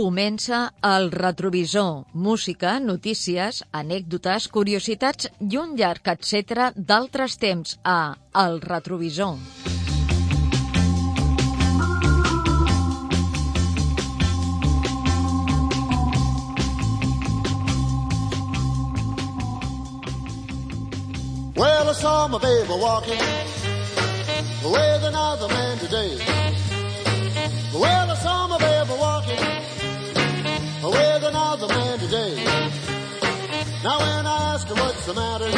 comença el retrovisor, música, notícies, anècdotes, curiositats i un llarg etc d'altres temps a El retrovisor. Well, I saw my baby walking with another man today. Well, I saw my baby the matter,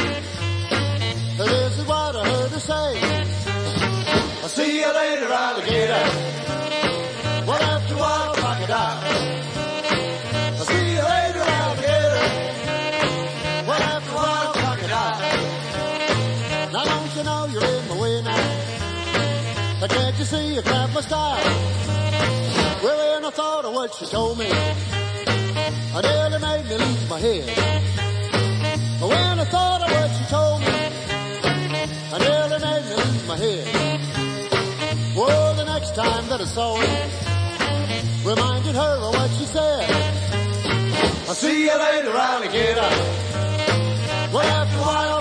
this is what I heard her say. I'll see you later, alligator. Well, after a while, crocodile. But can't you see you grab my style? Well, when I thought of what she told me, I nearly made me lose my head. When I thought of what she told me, I nearly made me lose my head. Well, the next time that I saw her, reminded her of what she said. I'll see you later, alligator. Well, after a while,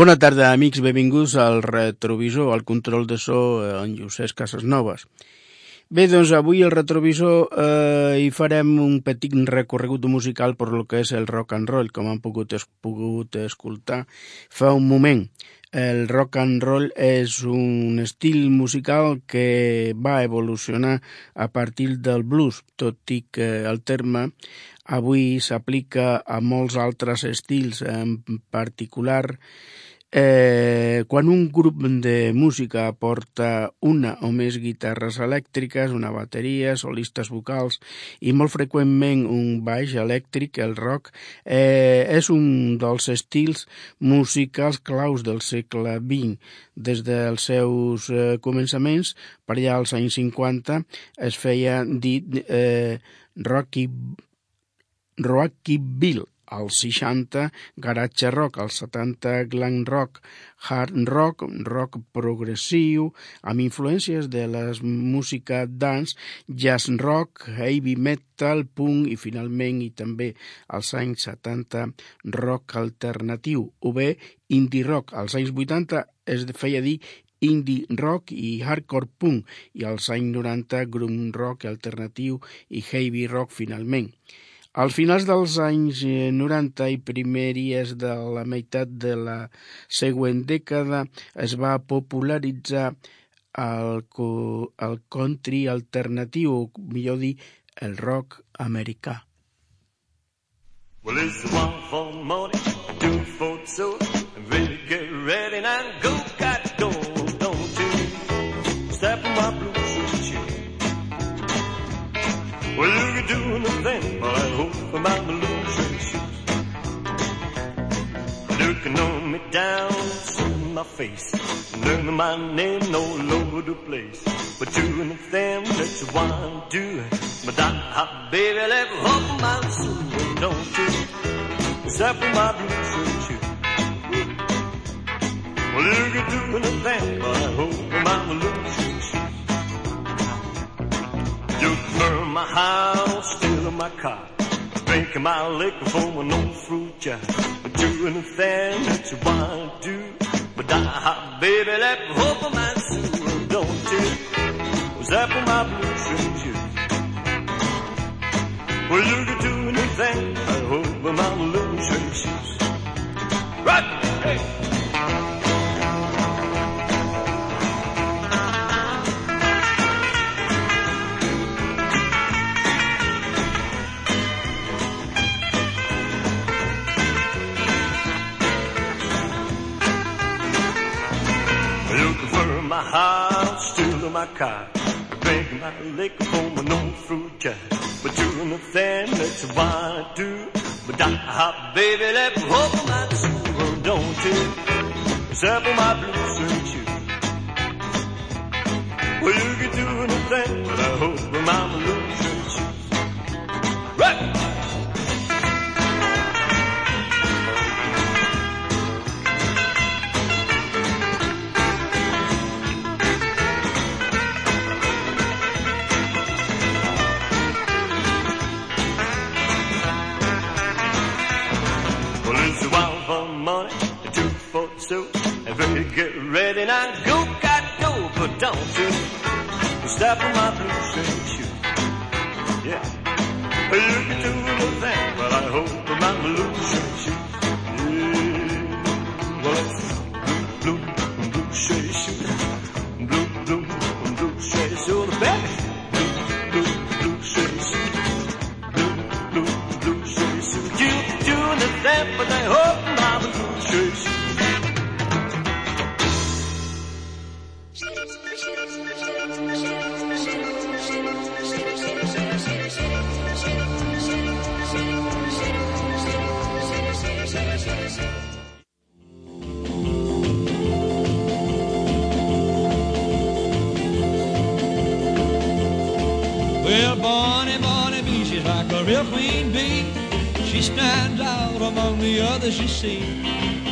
Bona tarda, amics, benvinguts al retrovisor, al control de so eh, en Llucès Casasnoves. Bé, doncs avui al retrovisor eh, hi farem un petit recorregut musical per lo que és el rock and roll, com han pogut, es, pogut escoltar fa un moment. El rock and roll és un estil musical que va evolucionar a partir del blues, tot i que el terme avui s'aplica a molts altres estils, en particular Eh, quan un grup de música porta una o més guitarres elèctriques, una bateria, solistes vocals i molt freqüentment un baix elèctric, el rock eh, és un dels estils musicals claus del segle XX. Des dels seus eh, començaments, per allà als anys 50, es feia dir eh, Rocky Rockabilly, als 60 garatge rock, als 70 glam rock, hard rock, rock progressiu, amb influències de la música dance, jazz rock, heavy metal, punk i finalment i també als anys 70 rock alternatiu o bé indie rock. Als anys 80 es feia dir indie rock i hardcore punk i als anys 90 grum rock alternatiu i heavy rock finalment. Al finals dels anys 90 i primeries de la meitat de la següent dècada es va popularitzar el, el country alternatiu, o millor dir, el rock americà. Well, own fruit, yeah. Do anything that you wanna do. But die, baby, let me hope of mine soon. Don't you? Was that in my blue shoes, you. Well, you can do anything. I hope I'm on blue shoes. Right, hey. House, stealing my car, drinking my liquor from an old fruit jar. But doing the thing that you wanna do. But die, baby, let me hope my soul, don't you? Sample my blue suede shoes. Well, you can do anything, but I hope my blue suede shoes. Right! Ready, get ready now, go, got go, but don't you? Step on my blue suede shoe. Yeah, well, you can do She stands out among the others you see.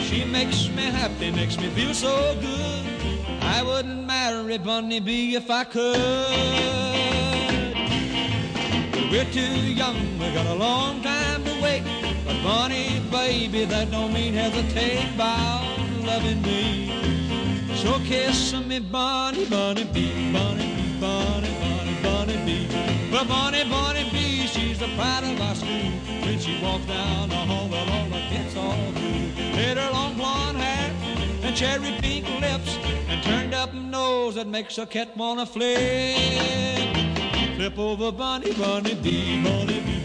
She makes me happy, makes me feel so good. I wouldn't marry Bonnie Bee if I could. But we're too young, we got a long time to wait. But Bonnie, baby, that don't mean hesitate about loving me. So kiss me, Bonnie Bee, Bonnie, Bonnie, Bonnie Bee. Well, Bonnie, Bonnie Bee, she's the pride of our school. When she walks down the hall, well, all the kids all do. Had her long blonde hair and cherry pink lips and turned up nose that makes a cat wanna flip. Flip over Bonnie, Bonnie Bee, Bonnie Bee,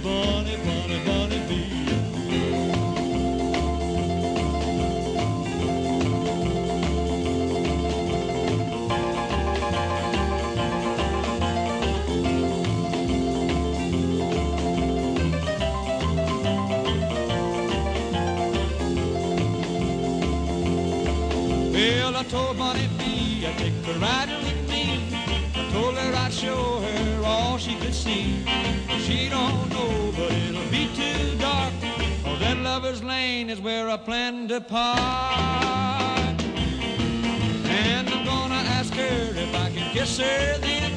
Well, I told Bonnie B I'd take her riding with me. I told her I'd show her all she could see. She don't know, but it'll be too dark. Oh, that lover's lane is where I plan to park. And I'm gonna ask her if I can kiss her then.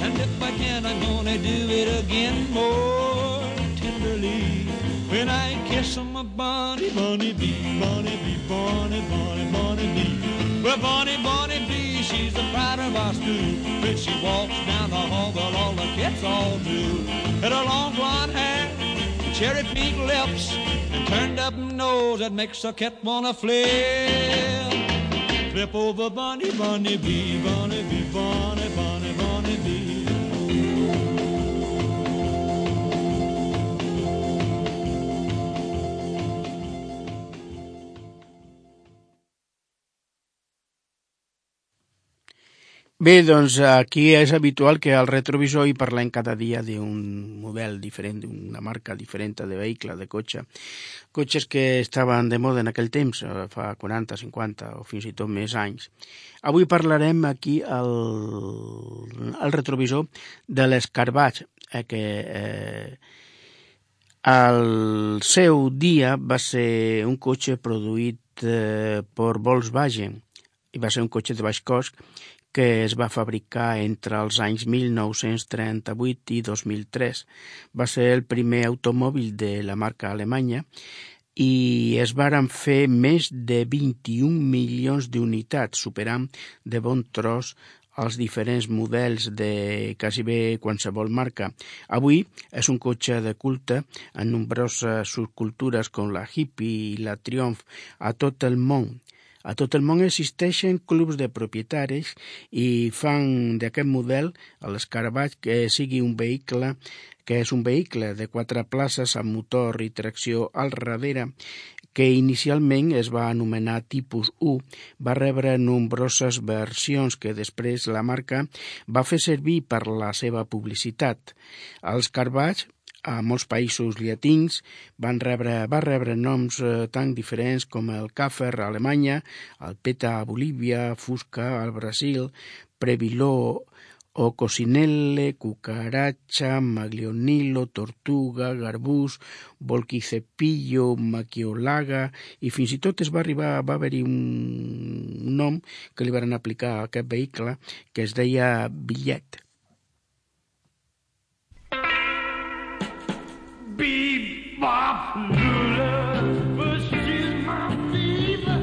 And if I can, I'm gonna do it again more tenderly. When I kiss on my Bonnie, Bonnie Bee, Bonnie Bee, Bonnie, Bonnie, Bonnie Bee. Well, Bonnie, Bonnie Bee, she's the pride of our school. When she walks down the hall, well, all the kids all do. Had her long blonde hair, cherry pink lips, and turned up nose that makes a cat wanna flip. Flip over Bonnie, Bonnie Bee, Bonnie Bonnie, Bonnie, Bé, doncs aquí és habitual que al retrovisor hi parlem cada dia d'un model diferent, d'una marca diferent de vehicle, de cotxe. Cotxes que estaven de moda en aquell temps, eh, fa 40, 50 o fins i tot més anys. Avui parlarem aquí al, al retrovisor de l'Escarbatx, eh, que eh, al seu dia va ser un cotxe produït eh, per Volkswagen i va ser un cotxe de baix cost que es va fabricar entre els anys 1938 i 2003. Va ser el primer automòbil de la marca alemanya i es varen fer més de 21 milions d'unitats, superant de bon tros els diferents models de quasi bé qualsevol marca. Avui és un cotxe de culte en nombroses subcultures com la hippie i la triomf a tot el món. A tot el món existeixen clubs de propietaris i fan d'aquest model, l'escarabat, que sigui un vehicle que és un vehicle de quatre places amb motor i tracció al darrere que inicialment es va anomenar Tipus 1, va rebre nombroses versions que després la marca va fer servir per la seva publicitat. Els carbats a molts països llatins van rebre, va rebre noms eh, tan diferents com el Càfer a Alemanya, el Peta a Bolívia, Fusca al Brasil, Previló o cocinelle, cucaracha, maglionilo, tortuga, garbús, volquicepillo, maquiolaga, i fins i tot es va arribar, va haver-hi un nom que li van aplicar a aquest vehicle que es deia bitllet. Bebop Lula, she's my fever.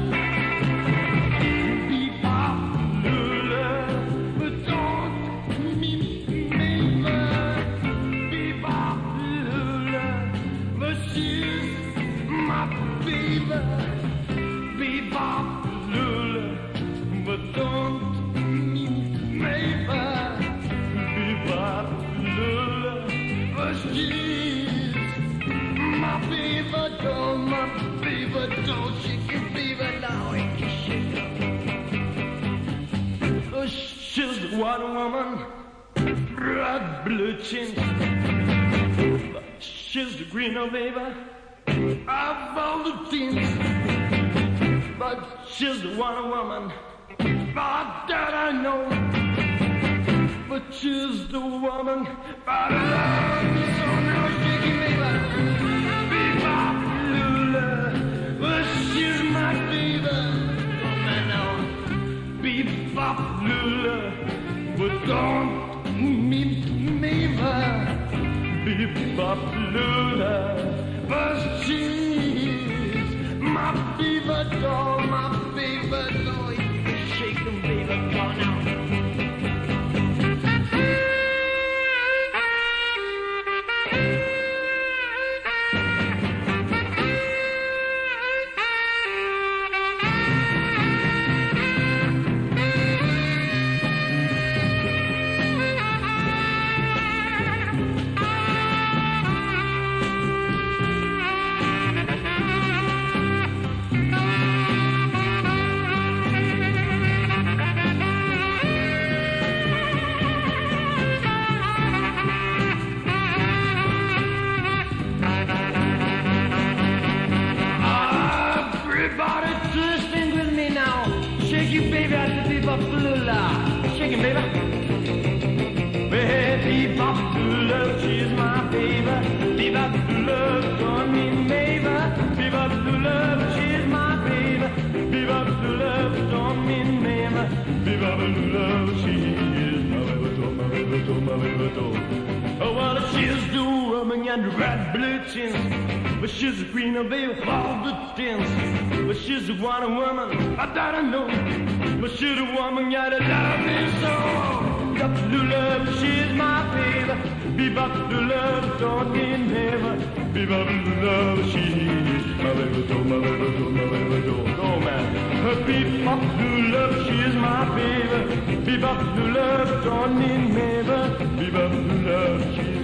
Bebop Lula, but don't mean fever. Bebop Lula, she's my fever. Bebop Lula, but don't. Bebop Lula, but my fever doll, my fever doll, she can fever now, it can shake her. Oh, she's the Wonder Woman, red blue chins. She's the green of Ava, of all the teens. But she's the Wonder Woman, but that I know. But she's the woman I love Bebop Lula, but don't mean me, Bebop Lula, but she's my fever doll, thinking, baby? Well, bebop to love, she's my favorite. Bebop to love, don't mean neighbor. Bebop to love, she's my favorite. Bebop to love, don't mean neighbor. Bebop to love, she is my favorite, my favorite, my favorite. Oh, oh. oh well, she's the woman and the red blue jeans. But she's the queen of all the things. But she's the one woman I don't know should a woman gotta love me so? Got to do love, she's my baby. Bebop to love, don't in heaven. Bebop to love, she's my baby, do, my baby, do, my baby, do, do, man. Her bebop to love, she's my baby. Bebop to love, don't in heaven. Bebop to love, she's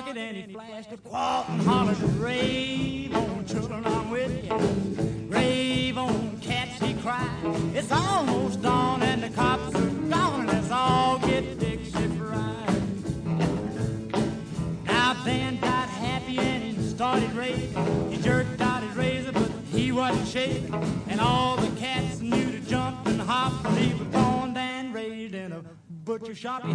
market and he flashed a quart and hollered, Rave on, children, I'm with you. Rave on, cats, he cried. It's almost dawn and the cops are gone. Let's all get Dixie fried. Now Dan got happy and he started raving. He jerked out his razor, but he wasn't shaking. And all the cats knew to jump and hop. But he was born and raised in a butcher shop. He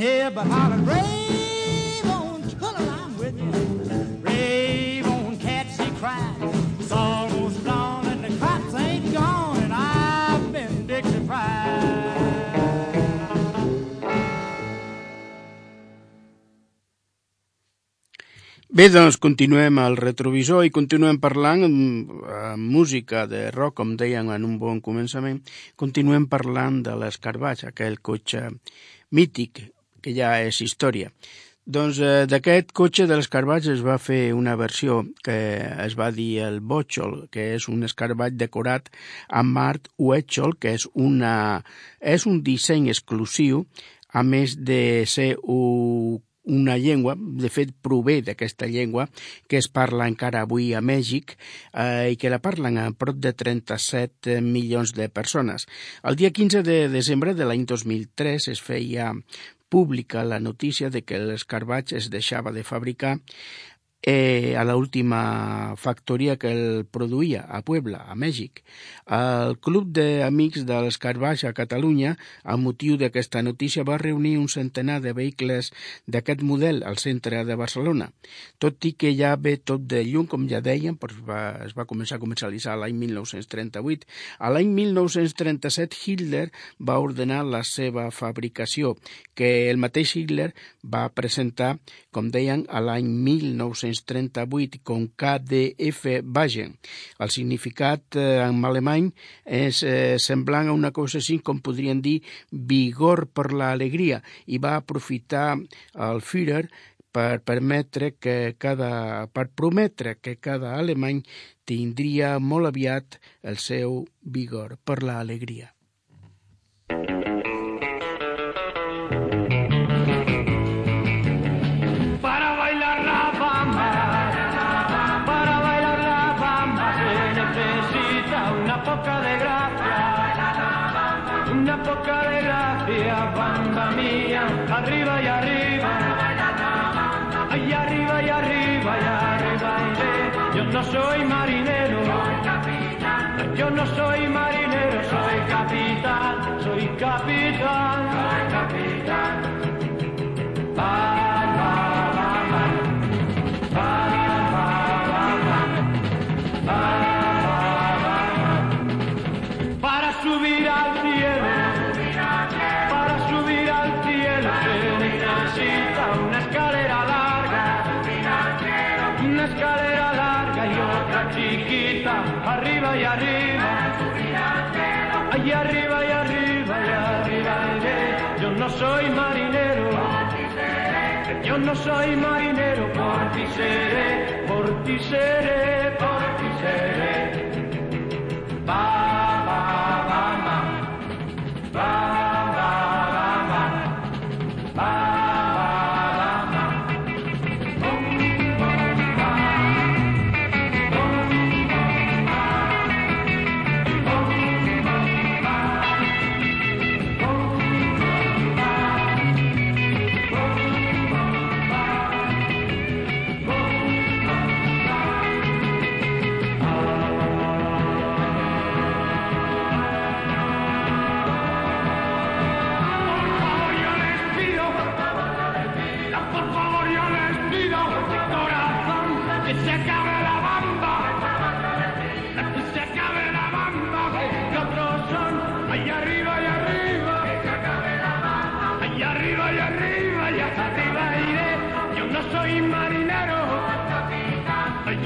here, but hollered, rave on, children, I'm with you. Rave on, cats, he cried. It's almost dawn and the cops ain't gone, and I've been Dixie fried. Bé, doncs continuem al retrovisor i continuem parlant amb, amb música de rock, com deien en un bon començament, continuem parlant de l'escarbatx, aquell cotxe mític que ja és història. Doncs eh, d'aquest cotxe de l'escarbatx es va fer una versió que es va dir el Botxol, que és un escarbatx decorat amb art Huetxol, que és, una, és un disseny exclusiu, a més de ser un una llengua, de fet prové d'aquesta llengua, que es parla encara avui a Mèxic eh, i que la parlen a prop de 37 milions de persones. El dia 15 de desembre de l'any 2003 es feia pública la notícia de que l'escarbatx es deixava de fabricar eh, a l'última factoria que el produïa, a Puebla, a Mèxic. El Club d'Amics de l'Escarbaix a Catalunya, amb motiu d'aquesta notícia, va reunir un centenar de vehicles d'aquest model al centre de Barcelona. Tot i que ja ve tot de llum, com ja dèiem, doncs va, es va començar a comercialitzar l'any 1938. A l'any 1937 Hitler va ordenar la seva fabricació, que el mateix Hitler va presentar, com deien, a l'any 1938 com KDF Wagen. El significat eh, en alemany és eh, semblant a una cosa així com podrien dir vigor per l'alegria i va aprofitar el Führer per permetre que cada, per prometre que cada alemany tindria molt aviat el seu vigor per l'alegria. No soy marinero, yo no soy marinero, soy capitán, soy capitán, no soy marinero, por ti seré, por ti seré,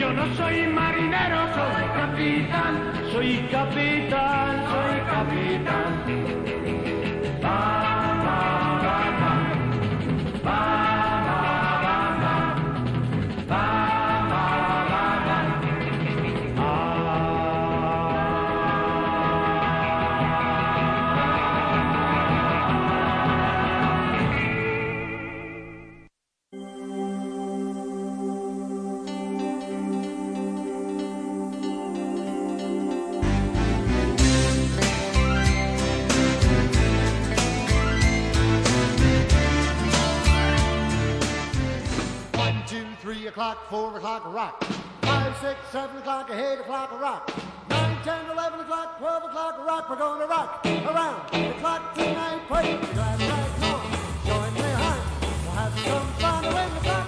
yo no soy marinero, soy capitán, soy capitán, soy capitán. Three o'clock, four o'clock, rock. Five, six, seven o'clock, eight o'clock, rock. Nine, ten, eleven o'clock, twelve o'clock, rock. We're gonna rock around the clock tonight. Put your glass right on. Join me, hon. We'll have some fun when the clock